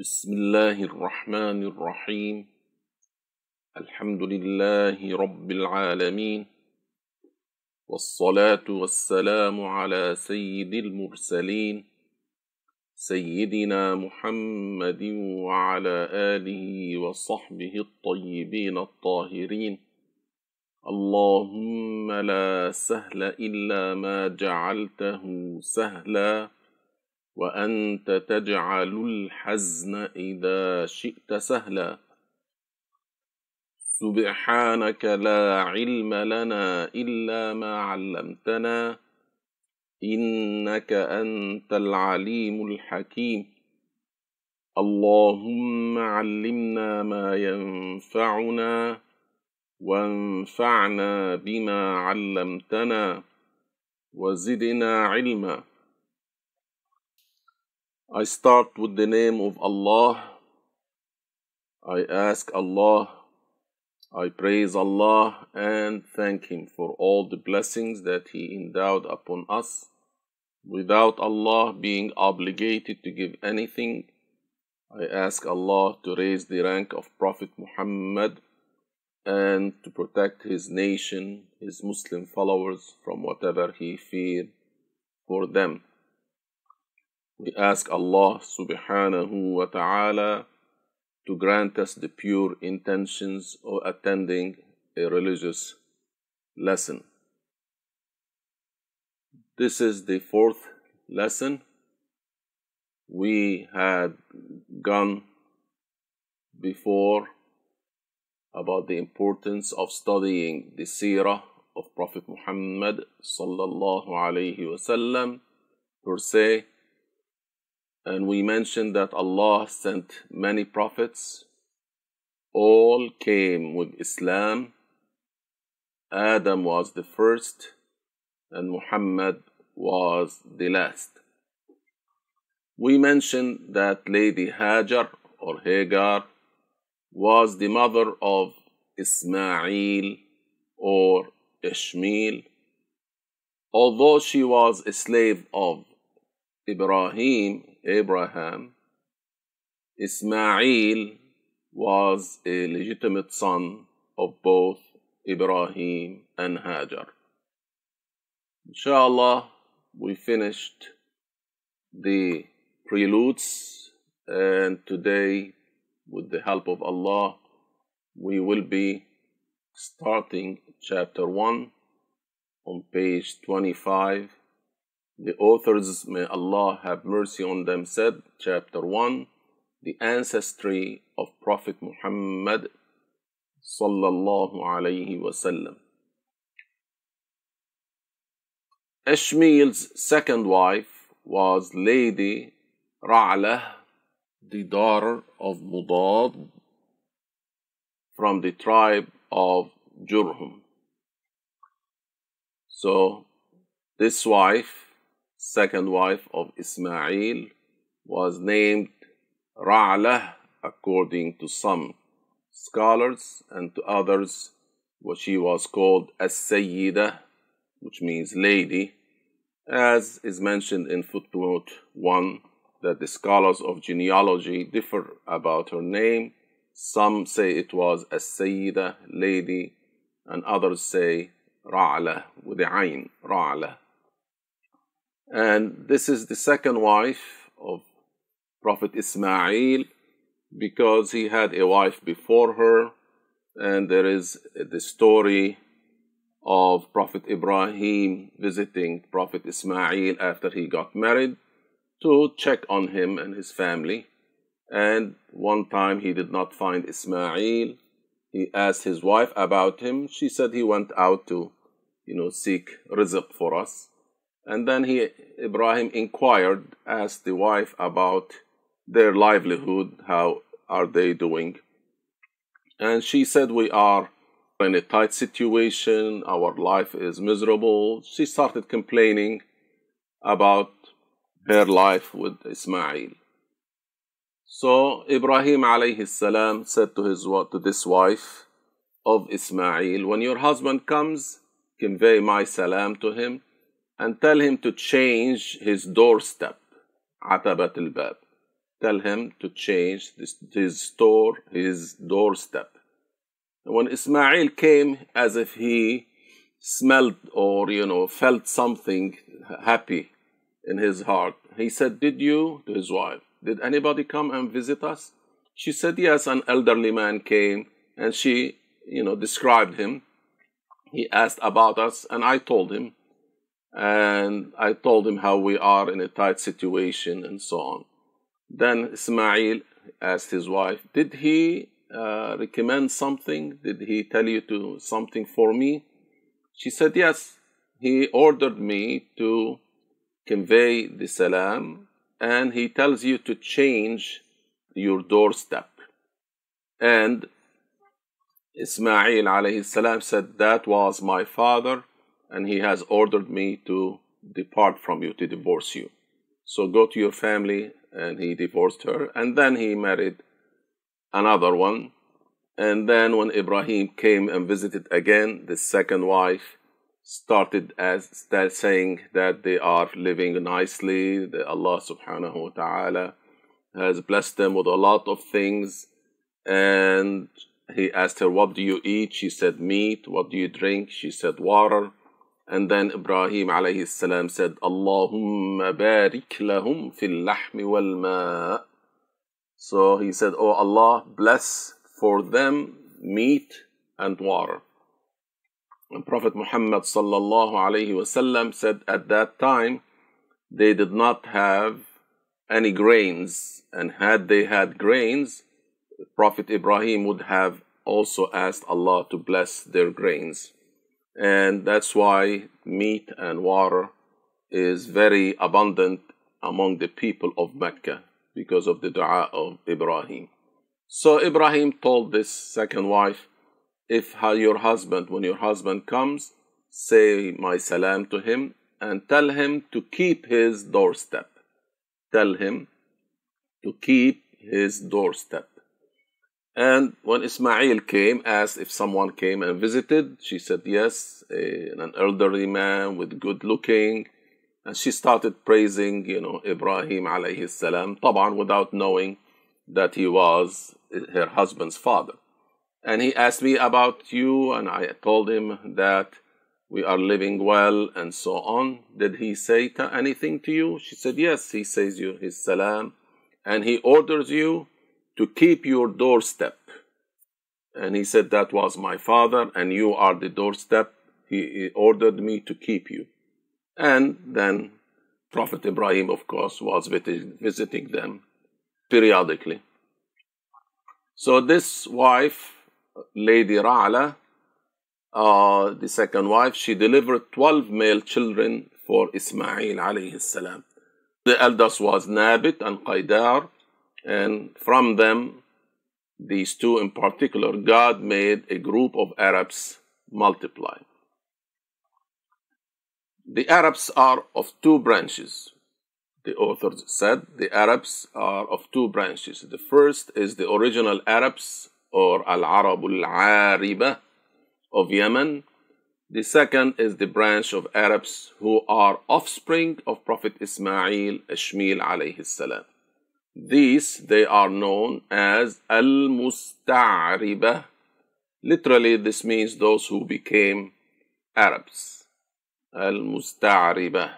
بسم الله الرحمن الرحيم. الحمد لله رب العالمين. والصلاة والسلام على سيد المرسلين سيدنا محمد وعلى آله وصحبه الطيبين الطاهرين. اللهم لا سهل إلا ما جعلته سهلا. وأنت تجعل الحزن إذا شئت سهلا. سبحانك لا علم لنا إلا ما علمتنا إنك أنت العليم الحكيم. اللهم علمنا ما ينفعنا وانفعنا بما علمتنا وزدنا علما. I start with the name of Allah. I ask Allah, I praise Allah and thank Him for all the blessings that He endowed upon us without Allah being obligated to give anything. I ask Allah to raise the rank of Prophet Muhammad and to protect his nation, his Muslim followers from whatever he feared for them. We ask Allah subhanahu wa ta'ala to grant us the pure intentions of attending a religious lesson. This is the fourth lesson. We had gone before about the importance of studying the seerah of Prophet Muhammad sallallahu alaihi wasallam per se and we mentioned that Allah sent many prophets. All came with Islam. Adam was the first, and Muhammad was the last. We mentioned that Lady Hajar or Hagar was the mother of Ismail or Ishmael. Although she was a slave of Ibrahim, Abraham, Ismail was a legitimate son of both Ibrahim and Hajar. Inshallah, we finished the preludes, and today, with the help of Allah, we will be starting chapter 1 on page 25 the authors, may Allah have mercy on them, said, chapter 1, the ancestry of Prophet Muhammad sallallahu alayhi wasallam. Ishmael's second wife was Lady Ra'lah, the daughter of Mudad from the tribe of Jurhum. So, this wife second wife of Ismail, was named Ra'lah according to some scholars, and to others, what she was called as Sayyida, which means lady, as is mentioned in footnote 1 that the scholars of genealogy differ about her name. Some say it was as Sayyida, lady, and others say Ra'lah with the Ain, Ra'lah. And this is the second wife of Prophet Ismail because he had a wife before her. And there is the story of Prophet Ibrahim visiting Prophet Ismail after he got married to check on him and his family. And one time he did not find Ismail. He asked his wife about him. She said he went out to, you know, seek rizq for us. And then he, Ibrahim inquired, asked the wife about their livelihood, how are they doing? And she said, We are in a tight situation, our life is miserable. She started complaining about her life with Ismail. So Ibrahim alayhi salam said to his to this wife of Ismail, When your husband comes, convey my salam to him and tell him to change his doorstep, atabat al-bab. tell him to change this, his store, his doorstep. When Ismail came as if he smelled or, you know, felt something happy in his heart, he said, Did you, to his wife, did anybody come and visit us? She said, Yes, an elderly man came and she, you know, described him. He asked about us and I told him. And I told him how we are in a tight situation and so on. Then Ismail asked his wife, Did he uh, recommend something? Did he tell you to something for me? She said, Yes. He ordered me to convey the salam and he tells you to change your doorstep. And Ismail alayhi salam said, That was my father, and he has ordered me to depart from you, to divorce you. So go to your family, and he divorced her. And then he married another one. And then when Ibrahim came and visited again, the second wife started as saying that they are living nicely, that Allah subhanahu wa ta'ala has blessed them with a lot of things. And he asked her, What do you eat? She said, Meat. What do you drink? She said, Water. And then Ibrahim alayhi salam said, Allahumma barik lahum fil lahmi wal ma. So he said, Oh Allah, bless for them meat and water. And Prophet Muhammad sallallahu alayhi wasallam said at that time they did not have any grains, and had they had grains, Prophet Ibrahim would have also asked Allah to bless their grains. And that's why meat and water is very abundant among the people of Mecca because of the dua of Ibrahim. So Ibrahim told this second wife, if your husband, when your husband comes, say my salam to him and tell him to keep his doorstep. Tell him to keep his doorstep. And when Ismail came, asked if someone came and visited, she said yes, a, an elderly man with good looking. And she started praising, you know, Ibrahim alayhi salam, taban without knowing that he was her husband's father. And he asked me about you, and I told him that we are living well and so on. Did he say anything to you? She said yes. He says you his salam, and he orders you to keep your doorstep. And he said, That was my father, and you are the doorstep. He, ordered me to keep you. And then Prophet Ibrahim, of course, was visiting them periodically. So this wife Lady Ra'la, uh, the second wife, she delivered 12 male children for Ismail alayhi salam. The eldest was Nabit and Qaidar, and from them, these two in particular, God made a group of Arabs multiply. The Arabs are of two branches. The authors said the Arabs are of two branches. The first is the original Arabs or Al-Arab al-Ariba of Yemen. The second is the branch of Arabs who are offspring of Prophet Ismail Ishmael alayhi salam. These they are known as Al-Musta'riba. Literally this means those who became Arabs. Al-Musta'riba.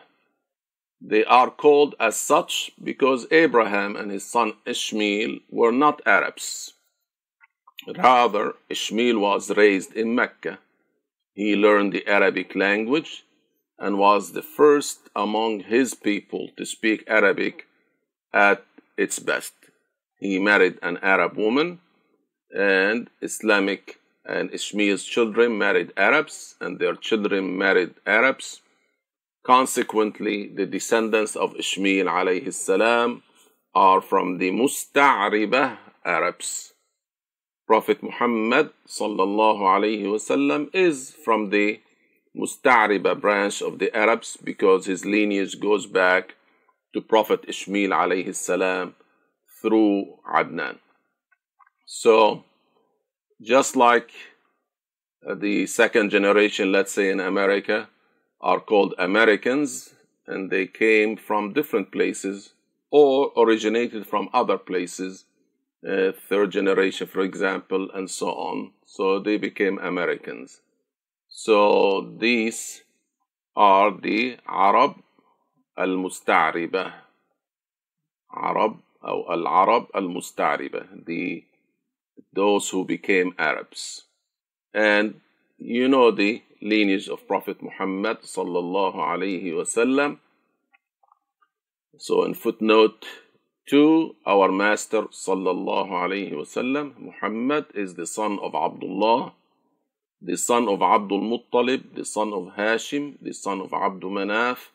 They are called as such because Abraham and his son Ishmael were not Arabs. Rather, Ishmael was raised in Mecca. He learned the Arabic language and was the first among his people to speak Arabic at its best. He married an Arab woman, and Islamic and Ishmael's children married Arabs, and their children married Arabs. Consequently, the descendants of Ishmael alayhi salam are from the Musta'ribah Arabs. Prophet Muhammad sallallahu alayhi wasallam is from the Musta'riba branch of the Arabs because his lineage goes back to Prophet Ishmael alayhi salam through Adnan. So, just like uh, the second generation, let's say in America, are called Americans and they came from different places, or originated from other places, uh, third generation, for example, and so on. So they became Americans. So these are the Arab al-Musta'riba. Arab or al-Arab al-Musta'riba, the those who became Arabs. And you know the lineage of Prophet Muhammad sallallahu alaihi wasallam. So in footnote 2, our master sallallahu alaihi wasallam, Muhammad is the son of Abdullah, the son of Abdul Muttalib, the son of Hashim, the son of Abdul Manaf,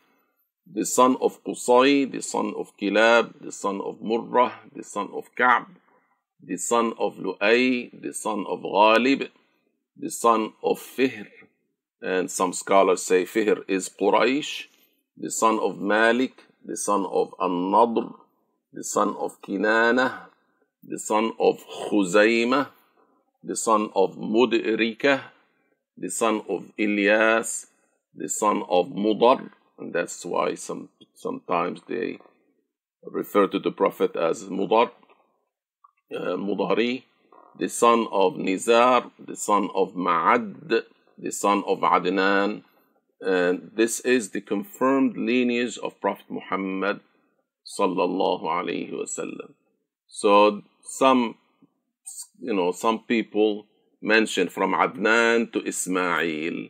the son of Qusay, the son of Kilab, the son of Murrah, the son of Ka'b, the son of Lu'ay, the son of Ghalib, the son of Fihr, and some scholars say Fihr is Quraysh, the son of Malik, the son of An-Nadr, the son of Kinana, the son of Khuzaymah, the son of Mudrika, the son of Ilyas, the son of Mudar, and that's why some sometimes they refer to the Prophet as Mudar, uh, Mudari, the son of Nizar, the son of Ma'ad, the son of Adnan, and this is the confirmed lineage of Prophet Muhammad sallallahu alaihi wasallam. So some, you know, some people mention from Adnan to Ismail,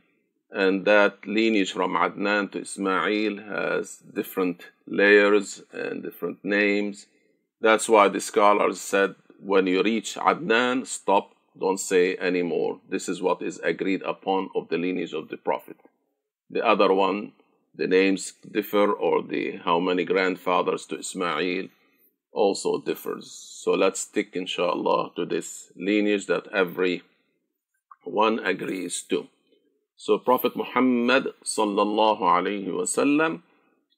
and that lineage from Adnan to Ismail has different layers and different names. That's why the scholars said when you reach Adnan, stop, don't say anymore. This is what is agreed upon of the lineage of the Prophet. The other one, the names differ, or the how many grandfathers to Ismail also differs. So let's stick, inshallah, to this lineage that every one agrees to. So Prophet Muhammad sallallahu alaihi wasallam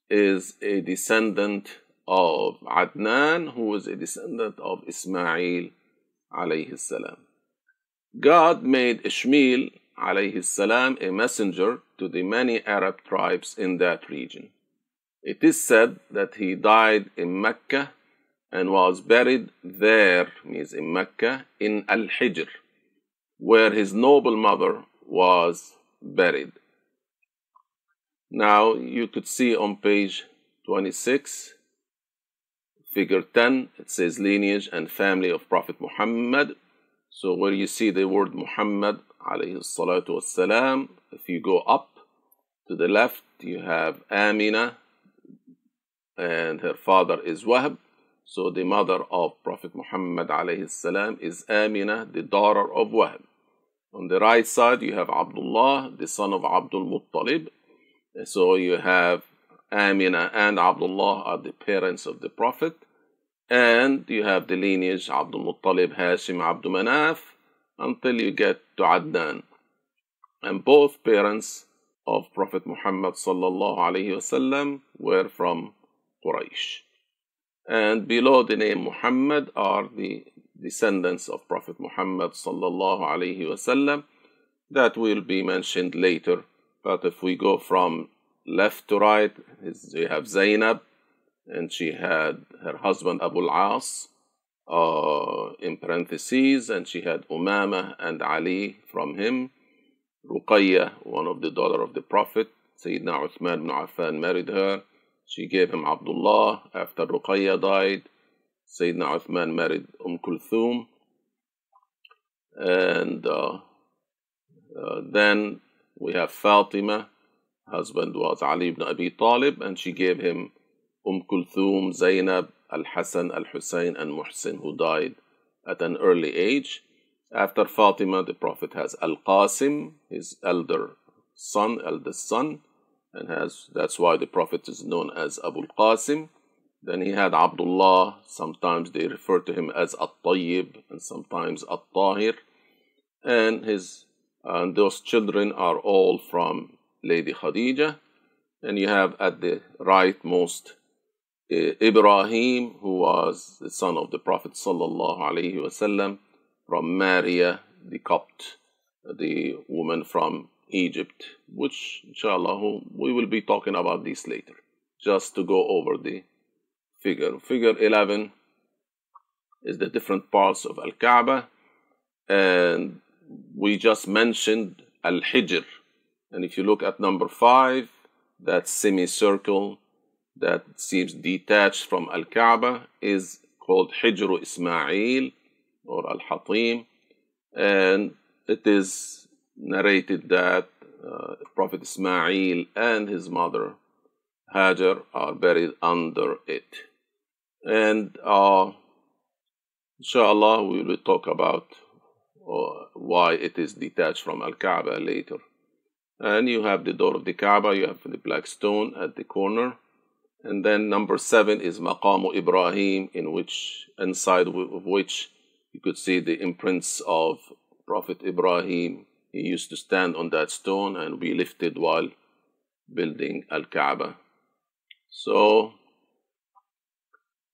is a descendant of Adnan, who was a descendant of Ismail alayhi salam. God made Ishmael alayhi salam a messenger to the many Arab tribes in that region. It is said that he died in Mecca and was buried there, means in Mecca, in Al Hijr, where his noble mother was buried. Now you could see on page 26 Figure 10, it says lineage and family of Prophet Muhammad. So where you see the word Muhammad, alayhi if you go up to the left, you have Amina, and her father is Wahb. So the mother of Prophet Muhammad alayhi is Amina, the daughter of Wahb. On the right side, you have Abdullah, the son of Abdul Muttalib. So you have Amina and Abdullah are the parents of the Prophet. And you have the lineage Abdul Muttalib, Hashim, Abdul Manaf until you get to Adnan. And both parents of Prophet Muhammad sallallahu alaihi wasallam were from Quraysh. And below the name Muhammad are the descendants of Prophet Muhammad sallallahu alaihi wasallam that will be mentioned later. But if we go from left to right, we have Zainab, and she had her husband Abu al-As uh, in parentheses, and she had Umama and Ali from him. Ruqayya, one of the daughter of the Prophet, Sayyidina Uthman ibn Affan married her. She gave him Abdullah. After Ruqayya died, Sayyidina Uthman married Umm Kulthum. And uh, uh, then we have Fatima, husband was Ali ibn Abi Talib, and she gave him Umm Kulthum, Zainab, Al Hassan, Al Hussein, and Muhsin, who died at an early age. After Fatima, the Prophet has Al Qasim, his elder son, eldest son, and has that's why the Prophet is known as Abu Qasim. Then he had Abdullah, sometimes they refer to him as At Tayyib, and sometimes At Tahir. And his and those children are all from Lady Khadija. And you have at the rightmost eh, Ibrahim, who was the son of the Prophet sallallahu alaihi wasallam, from Maria, the Copt, the woman from Egypt, which inshallah we will be talking about this later, just to go over the figure. Figure 11 is the different parts of Al Kaaba, and we just mentioned Al Hijr. And if you look at number five, that semicircle that seems detached from Al Kaaba is called Hijr Ismail or Al Hatim, and it is narrated that uh, Prophet Ismail and his mother Hajar are buried under it. And uh, inshallah, we will talk about uh, why it is detached from Al Kaaba later. And you have the door of the Kaaba, you have the black stone at the corner. And then number seven is Maqam Ibrahim, in which inside of which you could see the imprints of Prophet Ibrahim. He used to stand on that stone and be lifted while building Al Kaaba. So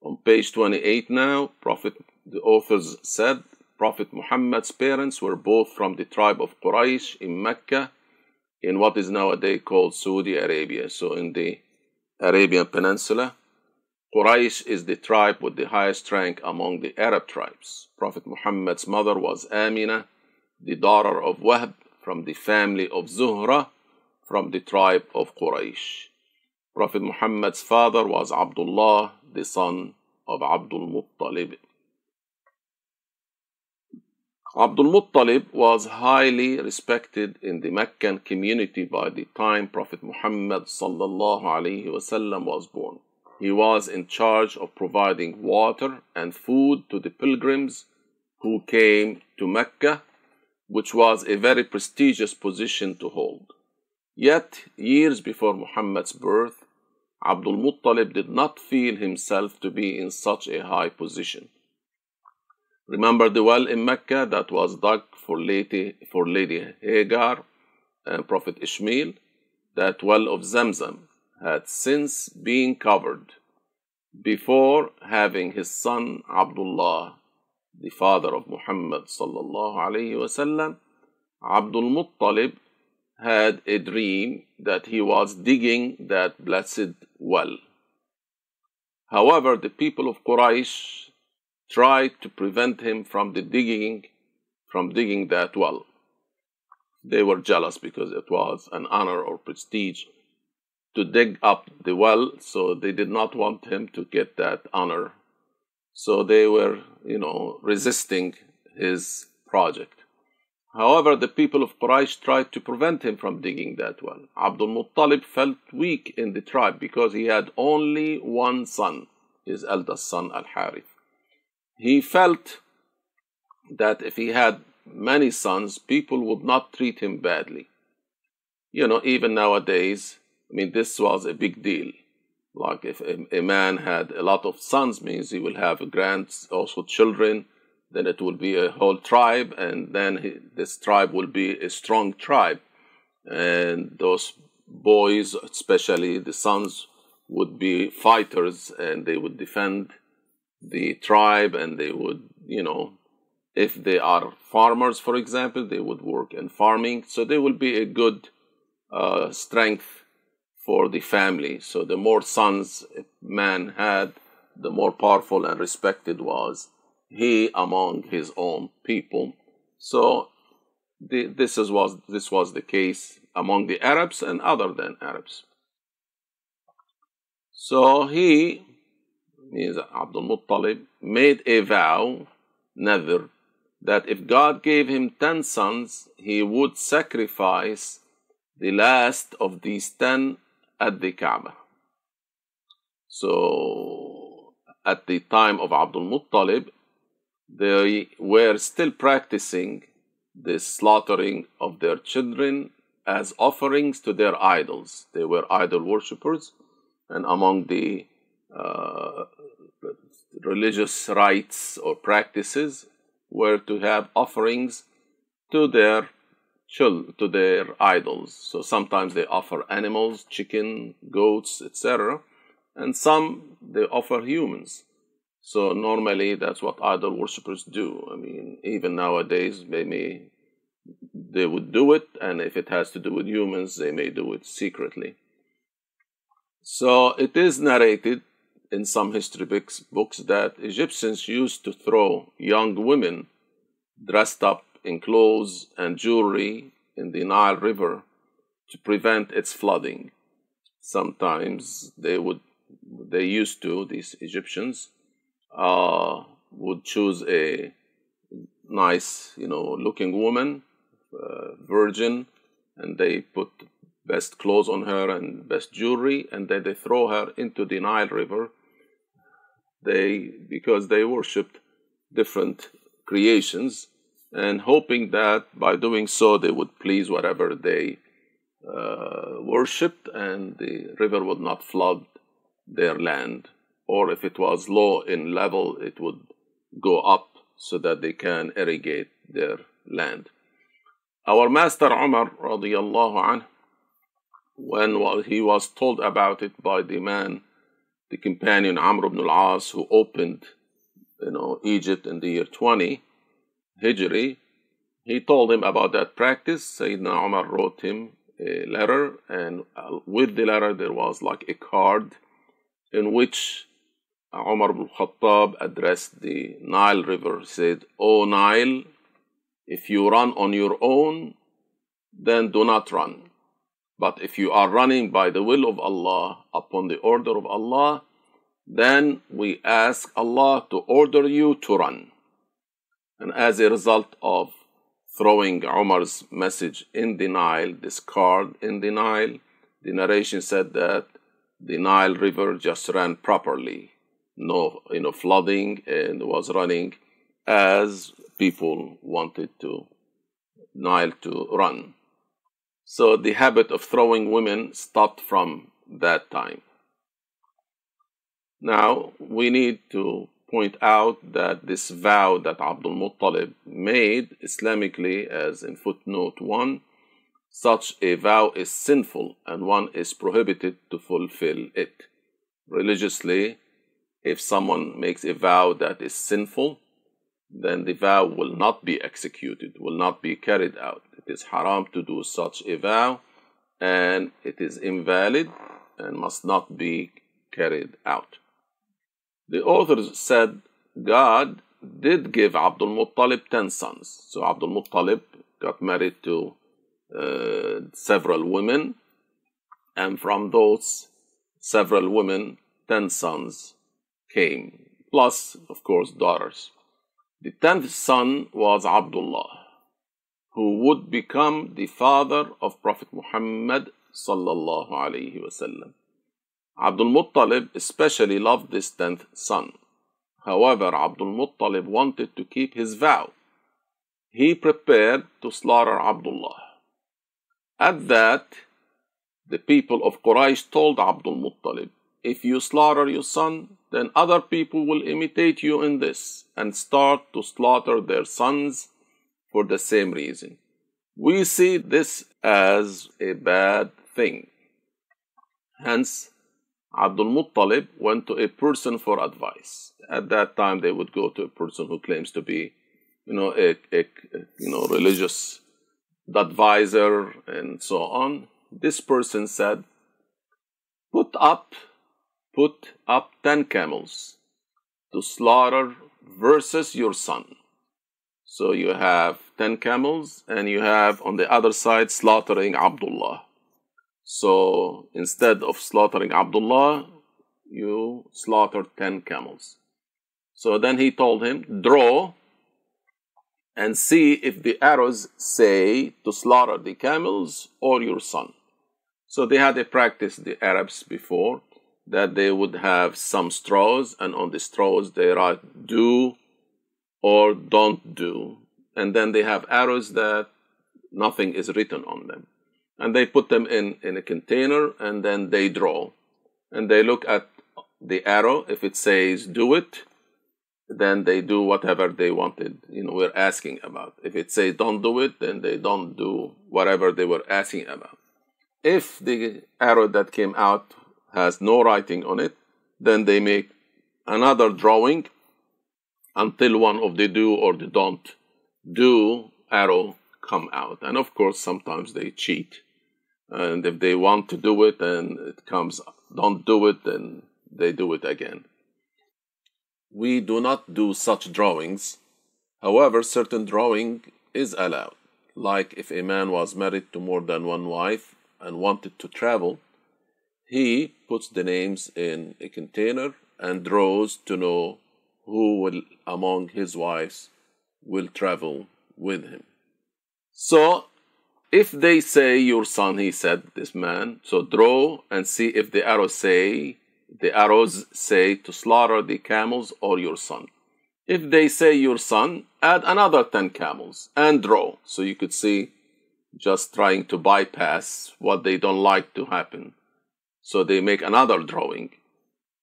on page 28 now, Prophet the authors said Prophet Muhammad's parents were both from the tribe of Quraysh in Mecca in what is nowadays called Saudi Arabia. So in the Arabian Peninsula, Quraysh is the tribe with the highest rank among the Arab tribes. Prophet Muhammad's mother was Amina, the daughter of Wahb from the family of Zuhra from the tribe of Quraysh. Prophet Muhammad's father was Abdullah, the son of Abdul Muttalib. Abdul Muttalib was highly respected in the Meccan community by the time Prophet Muhammad was born. He was in charge of providing water and food to the pilgrims who came to Mecca, which was a very prestigious position to hold. Yet, years before Muhammad's birth, Abdul Muttalib did not feel himself to be in such a high position. Remember the well in Mecca that was dug for Lady, for Lady Hagar and Prophet Ishmael? That well of Zamzam had since been covered before having his son Abdullah, the father of Muhammad sallallahu alayhi wasallam, Abdul Muttalib had a dream that he was digging that blessed well. However, the people of Quraysh tried to prevent him from the digging from digging that well. They were jealous because it was an honor or prestige to dig up the well, so they did not want him to get that honor. So they were, you know, resisting his project. However, the people of Quraysh tried to prevent him from digging that well. Abdul Muttalib felt weak in the tribe because he had only one son, his eldest son Al Harith he felt that if he had many sons, people would not treat him badly. You know, even nowadays, I mean, this was a big deal. Like if a, man had a lot of sons, means he will have grands, also children. Then it will be a whole tribe, and then he, this tribe will be a strong tribe. And those boys, especially the sons, would be fighters, and they would defend the tribe and they would, you know, if they are farmers, for example, they would work in farming. So they will be a good uh, strength for the family. So the more sons a man had, the more powerful and respected was he among his own people. So the, this is, was this was the case among the Arabs and other than Arabs. So he means Abdul Muttalib, made a vow, never, that if God gave him ten sons, he would sacrifice the last of these ten at the Kaaba. So, at the time of Abdul Muttalib, they were still practicing the slaughtering of their children as offerings to their idols. They were idol worshippers, and among the uh, religious rites or practices were to have offerings to their to their idols. So sometimes they offer animals, chicken, goats, etc., and some they offer humans. So normally that's what idol worshippers do. I mean, even nowadays they may they would do it, and if it has to do with humans, they may do it secretly. So it is narrated in some history books, books that Egyptians used to throw young women dressed up in clothes and jewelry in the Nile River to prevent its flooding. Sometimes they would, they used to, these Egyptians, uh, would choose a nice, you know, looking woman, uh, virgin, and they put best clothes on her and best jewelry, and then they throw her into the Nile River. They because they worshipped different creations, and hoping that by doing so they would please whatever they uh, worshipped, and the river would not flood their land, or if it was low in level, it would go up so that they can irrigate their land. Our master Umar radiallahu anh, when he was told about it by the man, the companion Amr ibn al-As, who opened you know, Egypt in the year 20 Hijri, he told him about that practice. Sayyidina Umar wrote him a letter, and uh, with the letter there was like a card in which Umar ibn Khattab addressed the Nile River, said, O Nile, if you run on your own, then do not run. But if you are running by the will of Allah, upon the order of Allah, then we ask Allah to order you to run. And as a result of throwing Umar's message in the Nile, this card in the Nile, the narration said that the Nile River just ran properly no you know flooding and was running as people wanted to Nile to run. So the habit of throwing women stopped from that time. Now we need to point out that this vow that Abdul Muttalib made Islamically, as in footnote 1, such a vow is sinful and one is prohibited to fulfill it. Religiously, if someone makes a vow that is sinful, then the vow will not be executed, will not be carried out. It is haram to do such a vow, and it is invalid and must not be carried out. The authors said God did give Abdul Muttalib ten sons. So Abdul Muttalib got married to uh, several women, and from those several women, ten sons came, plus, of course, daughters. The tenth son was Abdullah, who would become the father of Prophet Muhammad. Abdul Muttalib especially loved this tenth son. However, Abdul Muttalib wanted to keep his vow. He prepared to slaughter Abdullah. At that, the people of Quraysh told Abdul Muttalib, If you slaughter your son, then other people will imitate you in this and start to slaughter their sons for the same reason. We see this as a bad thing. Hence, Abdul Muttalib went to a person for advice. At that time, they would go to a person who claims to be, you know, a, a you know religious advisor and so on. This person said, "Put up put up ten camels to slaughter versus your son. So you have ten camels, and you have on the other side slaughtering Abdullah. So instead of slaughtering Abdullah, you slaughter ten camels. So then he told him, Draw and see if the arrows say to slaughter the camels or your son. So they had a practice, the Arabs, before that they would have some straws, and on the straws they write do or don't do. And then they have arrows that nothing is written on them. And they put them in, in a container and then they draw. And they look at the arrow. If it says do it, then they do whatever they wanted, you know, we're asking about. If it says don't do it, then they don't do whatever they were asking about. If the arrow that came out has no writing on it, then they make another drawing until one of the do or the don't do arrow come out. And of course, sometimes they cheat. And if they want to do it and it comes, don't do it, then they do it again. We do not do such drawings. However, certain drawing is allowed. Like if a man was married to more than one wife and wanted to travel, he puts the names in a container and draws to know who will among his wives will travel with him. So if they say your son, he said, this man, so draw and see if the arrows say the arrows say to slaughter the camels or your son. If they say your son, add another 10 camels and draw. So you could see just trying to bypass what they don't like to happen. So they make another drawing.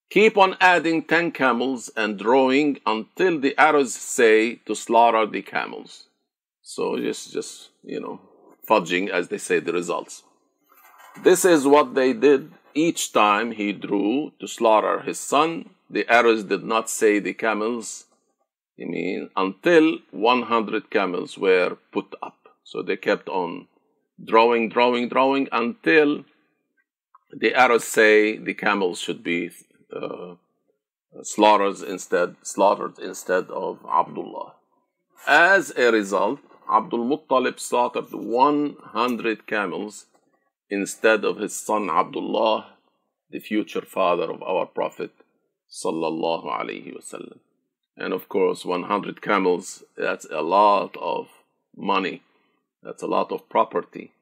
Keep on adding 10 camels and drawing until the arrows say to slaughter the camels. So just, just, you know, fudging, as they say, the results. This is what they did each time he drew to slaughter his son. The arrows did not say the camels, I mean, until 100 camels were put up. So they kept on drawing, drawing, drawing until the Arabs say the camels should be uh, slaughtered instead, slaughtered instead of Abdullah. As a result, Abdul Muttalib slaughtered 100 camels instead of his son Abdullah, the future father of our Prophet sallallahu alaihi wasallam. And of course, 100 camels, that's a lot of money. That's a lot of property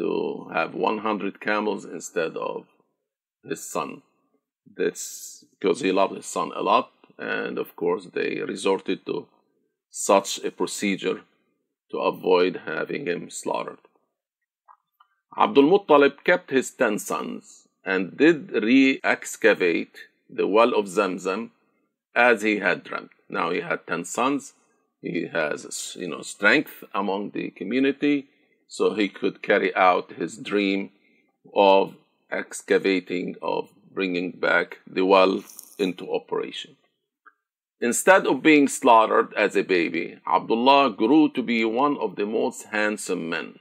to have 100 camels instead of his son. That's because he loved his son a lot. And of course, they resorted to such a procedure to avoid having him slaughtered. Abdul Muttalib kept his ten sons and did re excavate the well of Zamzam as he had dreamt. Now he had ten sons. He has, you know, strength among the community, so he could carry out his dream of excavating, of bringing back the well into operation. Instead of being slaughtered as a baby, Abdullah grew to be one of the most handsome men.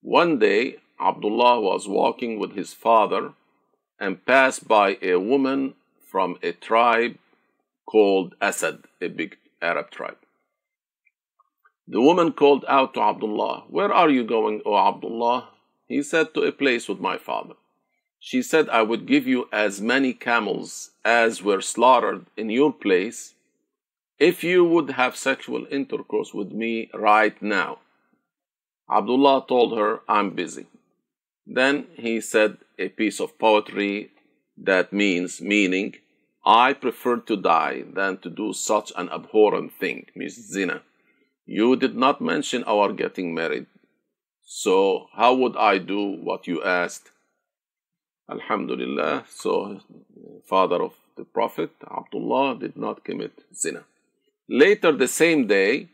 One day, Abdullah was walking with his father and passed by a woman from a tribe called Asad, a big Arab tribe. The woman called out to Abdullah, Where are you going, O Abdullah? He said, To a place with my father. She said, I would give you as many camels as were slaughtered in your place if you would have sexual intercourse with me right now. Abdullah told her, I'm busy. Then he said a piece of poetry that means, meaning, I prefer to die than to do such an abhorrent thing, means zina. You did not mention our getting married. So how would I do what you asked? Alhamdulillah. So, father of the Prophet, Abdullah, did not commit zina. Later the same day,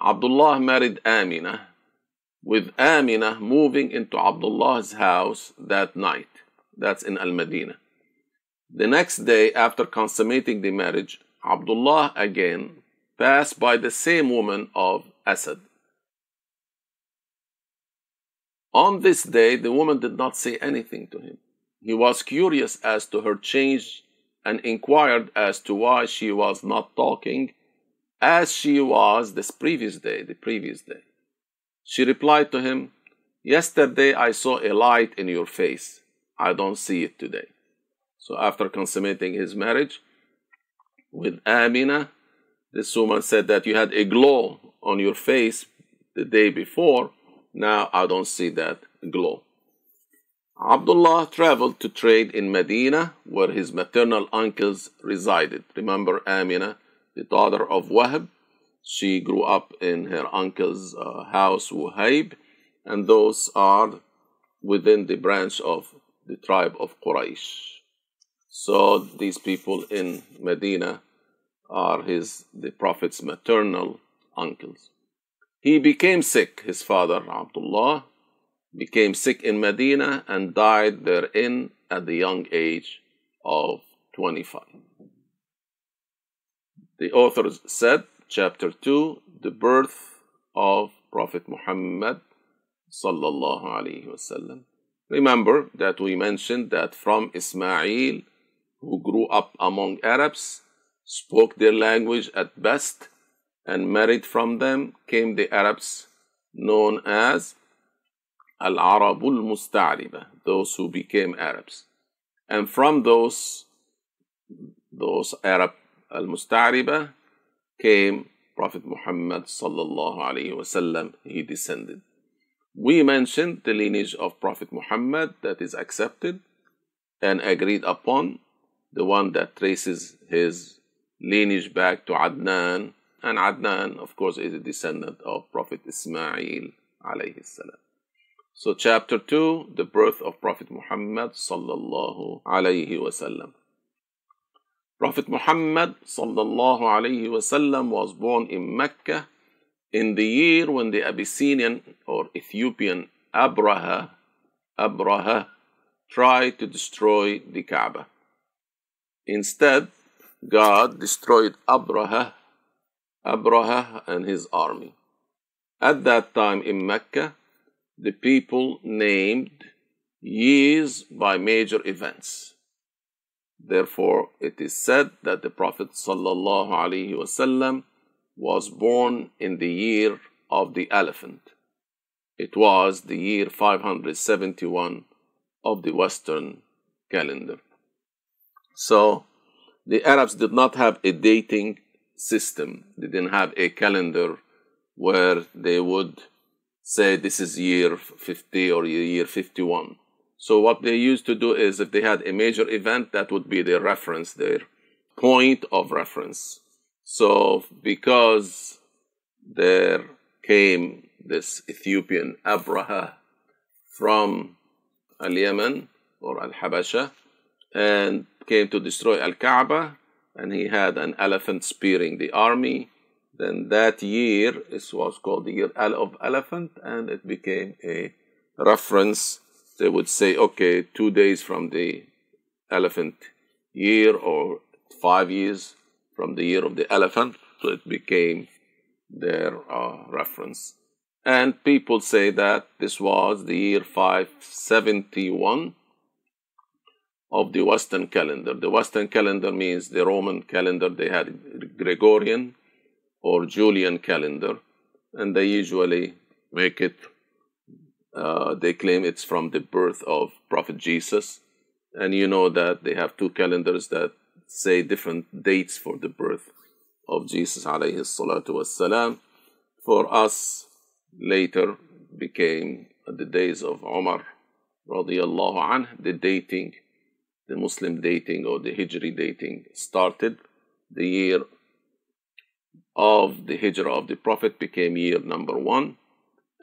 Abdullah married Amina, with Amina moving into Abdullah's house that night. That's in Al Madinah. The next day, after consummating the marriage, Abdullah again passed by the same woman of Asad. On this day, the woman did not say anything to him. He was curious as to her change and inquired as to why she was not talking as she was this previous day, the previous day. She replied to him, Yesterday I saw a light in your face. I don't see it today. So after consummating his marriage with Amina, this woman said that you had a glow on your face the day before. Now I don't see that glow. Abdullah traveled to trade in Medina, where his maternal uncles resided. Remember Amina, the daughter of Wahab? She grew up in her uncle's uh, house, Wahib, and those are within the branch of the tribe of Quraysh. So these people in Medina are his the Prophet's maternal uncles. He became sick, his father Abdullah became sick in Medina and died therein at the young age of 25. The authors said, chapter 2, the birth of Prophet Muhammad sallallahu alaihi wasallam. Remember that we mentioned that from Ismail, who grew up among Arabs, spoke their language at best, and married from them came the Arabs known as Al Arabul Musta'riba, those who became Arabs. And from those, those Arab Al Musta'riba came Prophet Muhammad sallallahu alaihi wasallam. He descended. We mentioned the lineage of Prophet Muhammad that is accepted and agreed upon, the one that traces his lineage back to Adnan, and Adnan, of course, is a descendant of Prophet Ismail. So, chapter 2, the birth of Prophet Muhammad. Prophet Muhammad was born in Mecca in the year when the Abyssinian or Ethiopian Abraha, Abraha tried to destroy the Kaaba. Instead, God destroyed Abraha, Abraha and his army. At that time in Mecca, the people named years by major events. Therefore, it is said that the Prophet ﷺ was born in the year of the elephant. It was the year 571 of the Western calendar. So, the Arabs did not have a dating system. They didn't have a calendar where they would say this is year 50 or year 51. So what they used to do is if they had a major event, that would be their reference, their point of reference. So because there came this Ethiopian Abraha from Al Yemen or Al Habasha and came to destroy Al Kaaba, and he had an elephant spearing the army. Then that year it was called the year of elephant, and it became a reference. They would say, okay, two days from the elephant year, or five years from the year of the elephant. So it became their uh, reference. And people say that this was the year 571 of the Western calendar. The Western calendar means the Roman calendar, they had Gregorian or Julian calendar, and they usually make it, uh, they claim it's from the birth of Prophet Jesus. And you know that they have two calendars that say different dates for the birth of Jesus alayhi salatu wassalam. For us, later became the days of Umar radiallahu anh, the dating the Muslim dating or the Hijri dating started. The year of the Hijrah of the Prophet became year number one.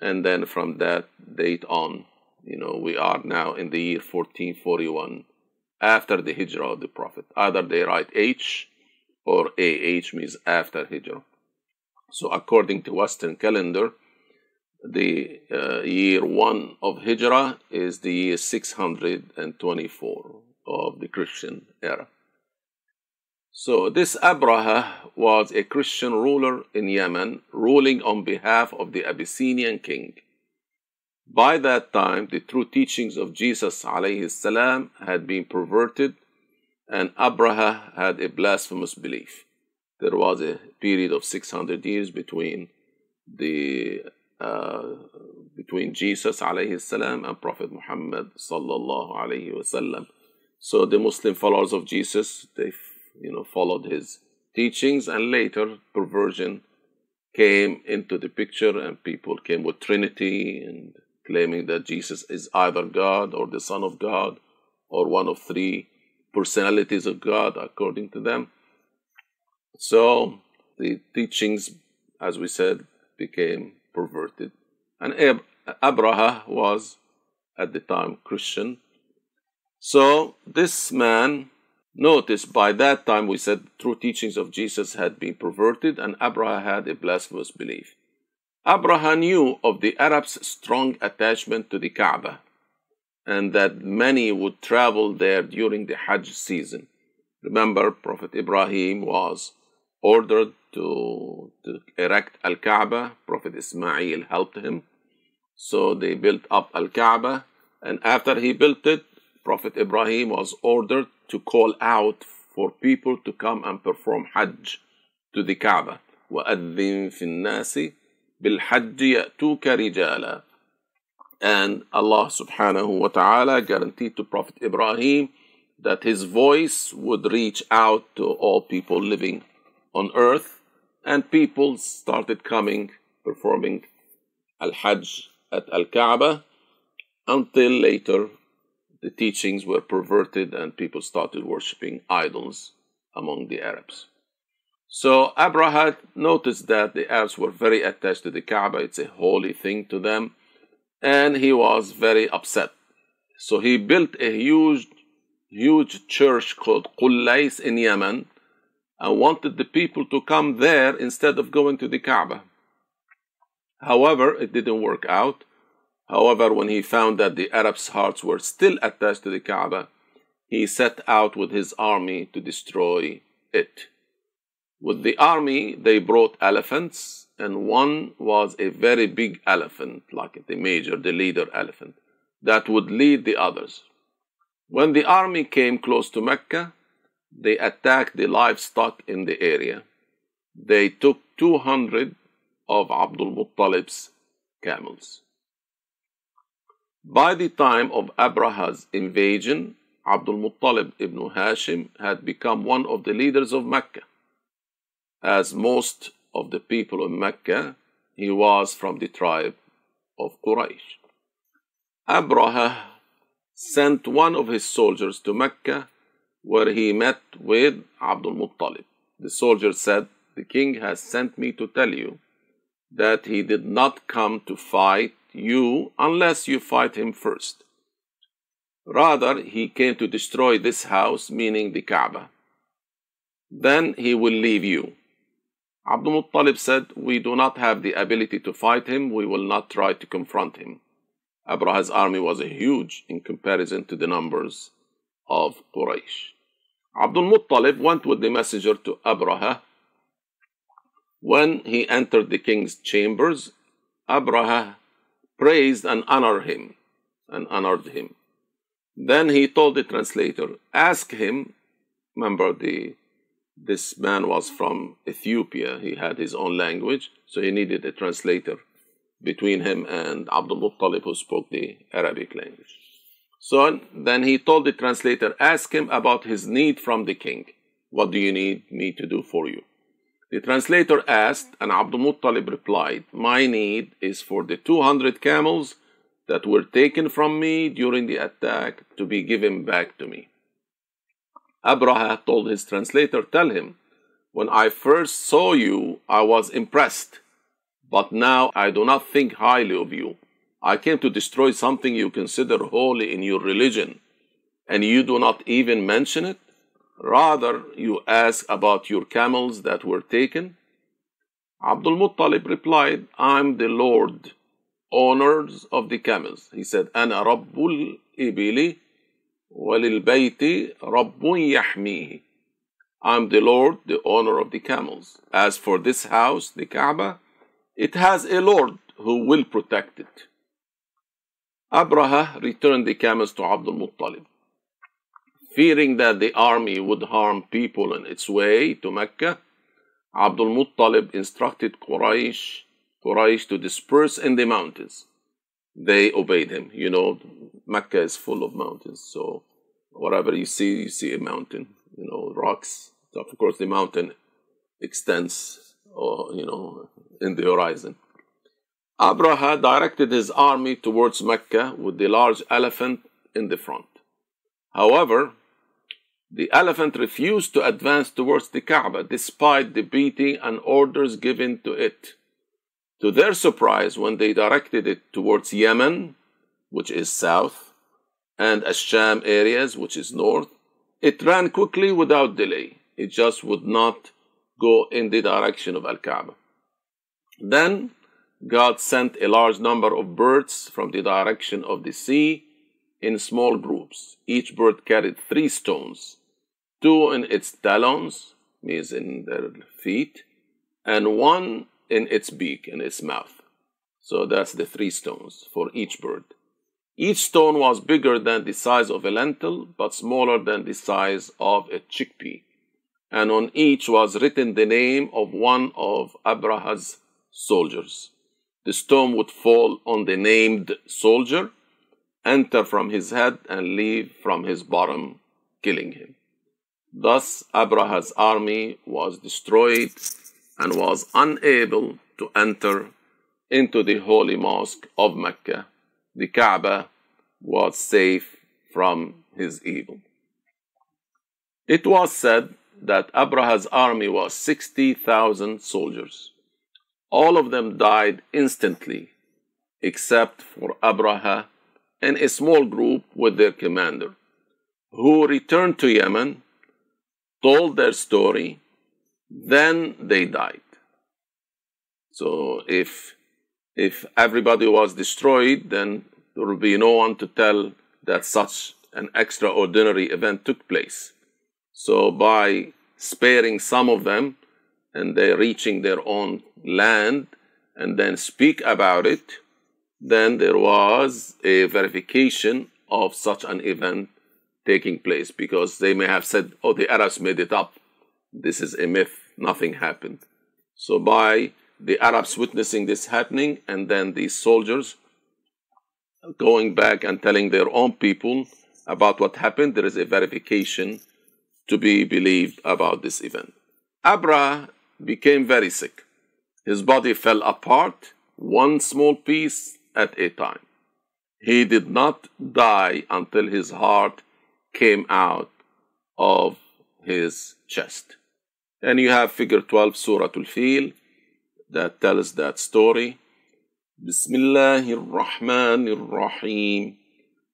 And then from that date on, you know, we are now in the year 1441 after the Hijrah of the Prophet. Either they write H or AH means after Hijrah. So according to Western calendar, the uh, year one of Hijrah is the year 624 of the Christian era. So, this Abraha was a Christian ruler in Yemen, ruling on behalf of the Abyssinian king. By that time, the true teachings of Jesus salam had been perverted, and Abraha had a blasphemous belief. There was a period of 600 years between the uh, between Jesus salam and Prophet Muhammad. So the Muslim followers of Jesus, they you know followed his teachings, and later perversion came into the picture, and people came with Trinity and claiming that Jesus is either God or the Son of God or one of three personalities of God, according to them. So the teachings, as we said, became perverted. And Ab- Abraha was at the time Christian so this man, notice by that time we said true teachings of Jesus had been perverted and Abraha had a blasphemous belief. Abraha knew of the Arabs' strong attachment to the Kaaba and that many would travel there during the Hajj season. Remember, Prophet Ibrahim was ordered to, to erect Al Kaaba. Prophet Ismail helped him. So they built up Al Kaaba And after he built it, Prophet Ibrahim was ordered to call out for people to come and perform Hajj to the Kaaba. وَأَذِّن فِي النَّاسِ بِالْحَجِّ يَأْتُوكَ رِجَالًا And Allah subhanahu wa ta'ala guaranteed to Prophet Ibrahim that his voice would reach out to all people living on earth, and people started coming, performing Al Hajj at Al Kaaba until later the teachings were perverted and people started worshipping idols among the Arabs. So Abraha noticed that the Arabs were very attached to the Kaaba, it's a holy thing to them, and he was very upset. So he built a huge, huge church called Qullais in Yemen and wanted the people to come there instead of going to the Kaaba. However, it didn't work out However, when he found that the Arabs' hearts were still attached to the Kaaba, he set out with his army to destroy it. With the army, they brought elephants, and one was a very big elephant, like the major, the leader elephant, that would lead the others. When the army came close to Mecca, they attacked the livestock in the area. They took 200 of Abdul Muttalib's camels. By the time of Abraha's invasion, Abdul Muttalib ibn Hashim had become one of the leaders of Mecca. As most of the people of Mecca, he was from the tribe of Quraysh. Abraha sent one of his soldiers to Mecca where he met with Abdul Muttalib. The soldier said, The king has sent me to tell you that he did not come to fight you unless you fight him first. Rather, he came to destroy this house, meaning the Kaaba. Then he will leave you. Abdul Muttalib said, We do not have the ability to fight him, we will not try to confront him. Abraha's army was huge in comparison to the numbers of Quraysh. Abdul Muttalib went with the messenger to Abraha. When he entered the king's chambers, Abraha praised and honored him and honored him. Then he told the translator, ask him, remember the this man was from Ethiopia, he had his own language, so he needed a translator between him and Abdul Muttalib who spoke the Arabic language. So then he told the translator, ask him about his need from the king. What do you need me to do for you? The translator asked, and Abdul Muttalib replied, My need is for the 200 camels that were taken from me during the attack to be given back to me. Abraha told his translator, Tell him, when I first saw you, I was impressed, but now I do not think highly of you. I came to destroy something you consider holy in your religion, and you do not even mention it? Rather, you ask about your camels that were taken? Abdul Muttalib replied, I'm the Lord, owners of the camels. He said, أنا رب الإبل وللبيت رب يحميه. I'm the Lord, the owner of the camels. As for this house, the Kaaba, it has a Lord who will protect it. Abraha returned the camels to Abdul Muttalib fearing that the army would harm people on its way to Mecca, Abdul Muttalib instructed Quraysh, Quraysh to disperse in the mountains. They obeyed him. You know, Mecca is full of mountains, so whatever you see, you see a mountain. You know, rocks. So of course, the mountain extends, or you know, in the horizon. Abraha directed his army towards Mecca with the large elephant in the front. However, the elephant refused to advance towards the Kaaba despite the beating and orders given to it. To their surprise, when they directed it towards Yemen, which is south, and Asham areas, which is north, it ran quickly without delay. It just would not go in the direction of Al Kaaba. Then God sent a large number of birds from the direction of the sea in small groups. Each bird carried three stones two in its talons, means in their feet, and one in its beak, in its mouth. So that's the three stones for each bird. Each stone was bigger than the size of a lentil, but smaller than the size of a chickpea. And on each was written the name of one of Abraha's soldiers. The stone would fall on the named soldier, enter from his head, and leave from his bottom, killing him. Thus, Abraha's army was destroyed and was unable to enter into the holy mosque of Mecca. The Kaaba was safe from his evil. It was said that Abraha's army was 60,000 soldiers. All of them died instantly, except for Abraha and a small group with their commander, who returned to Yemen, told their story, then they died. So if if everybody was destroyed, then there would be no one to tell that such an extraordinary event took place. So by sparing some of them and they reaching their own land and then speak about it, then there was a verification of such an event taking place because they may have said, oh, the Arabs made it up. This is a myth. Nothing happened. So by the Arabs witnessing this happening and then these soldiers going back and telling their own people about what happened, there is a verification to be believed about this event. Abra became very sick. His body fell apart, one small piece at a time. He did not die until his heart came out of his chest. And you have figure 12, Surah Al-Fil, that tells that story. بسم الله الرحمن الرحيم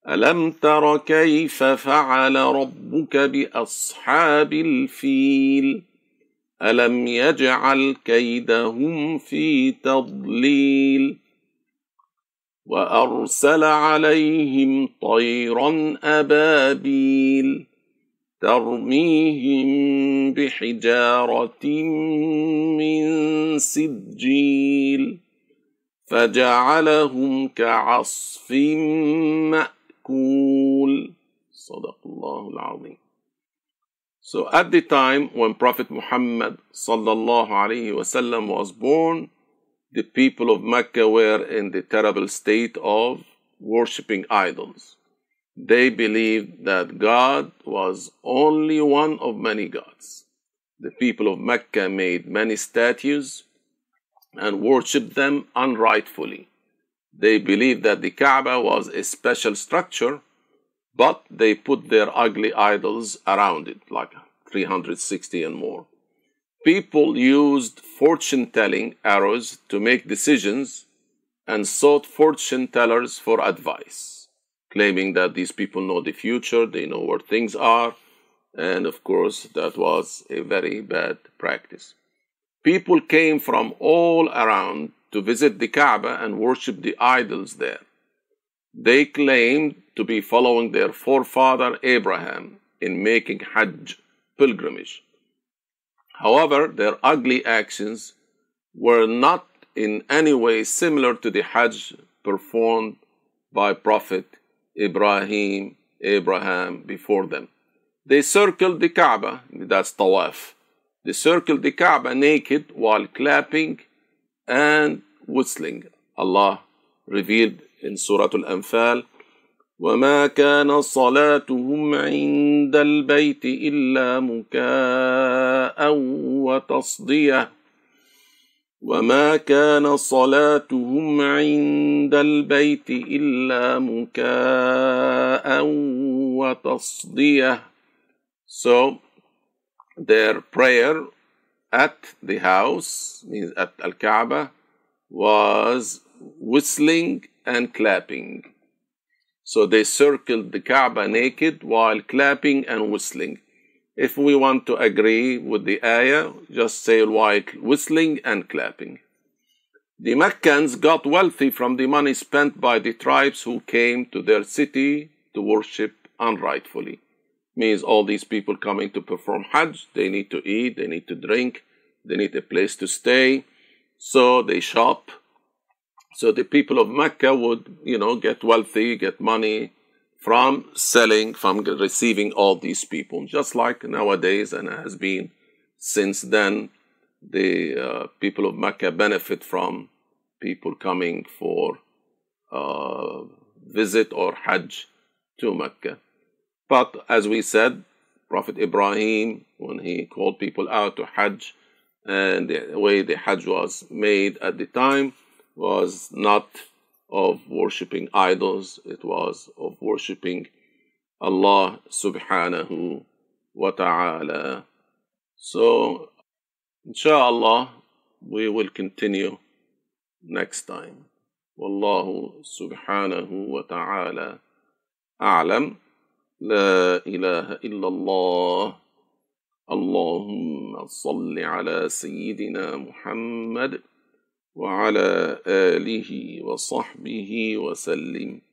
ألم تر كيف فعل ربك بأصحاب الفيل ألم يجعل كيدهم في تضليل وأرسل عليهم طيرا أبابيل ترميهم بحجارة من سجيل فجعلهم كعصف مأكول. صدق الله العظيم. So at the time when Prophet Muhammad sallallahu alaihi wasallam was born, the people of Mecca were in the terrible state of worshipping idols. They believed that God was only one of many gods. The people of Mecca made many statues and worshipped them unrightfully. They believed that the Kaaba was a special structure, but they put their ugly idols around it, like 360 and more. People used fortune telling arrows to make decisions and sought fortune tellers for advice claiming that these people know the future, they know where things are, and of course, that was a very bad practice. People came from all around to visit the Kaaba and worship the idols there. They claimed to be following their forefather Abraham in making Hajj pilgrimage. However, their ugly actions were not in any way similar to the Hajj performed by Prophet Ibrahim, Abraham before them. They circled the Kaaba, that's tawaf. They circled the Kaaba naked while clapping and whistling. Allah revealed in Surah Al-Anfal, وما كان صلاتهم عند البيت إلا مكاء وتصديه وما كان صلاتهم عند البيت إلا مكاء وتصدية So their prayer at the house, means at Al-Kaaba, was whistling and clapping. So they circled the Kaaba naked while clapping and whistling. If we want to agree with the ayah, just say while whistling and clapping. The Meccans got wealthy from the money spent by the tribes who came to their city to worship unrightfully. Means all these people coming to perform Hajj, they need to eat, they need to drink, they need a place to stay, so they shop. So the people of Mecca would, you know, get wealthy, get money from selling, from receiving all these people, just like nowadays and has been since then. The uh, people of Mecca benefit from people coming for uh, visit or Hajj to Mecca. But as we said, Prophet Ibrahim, when he called people out to Hajj, and the way the Hajj was made at the time was not of worshipping idols, it was of worshipping Allah subhanahu wa ta'ala. So, inshallah, we will continue next time. والله سبحانه وتعالى أعلم لا إله إلا الله اللهم صل على سيدنا محمد وعلى آله وصحبه وسلم.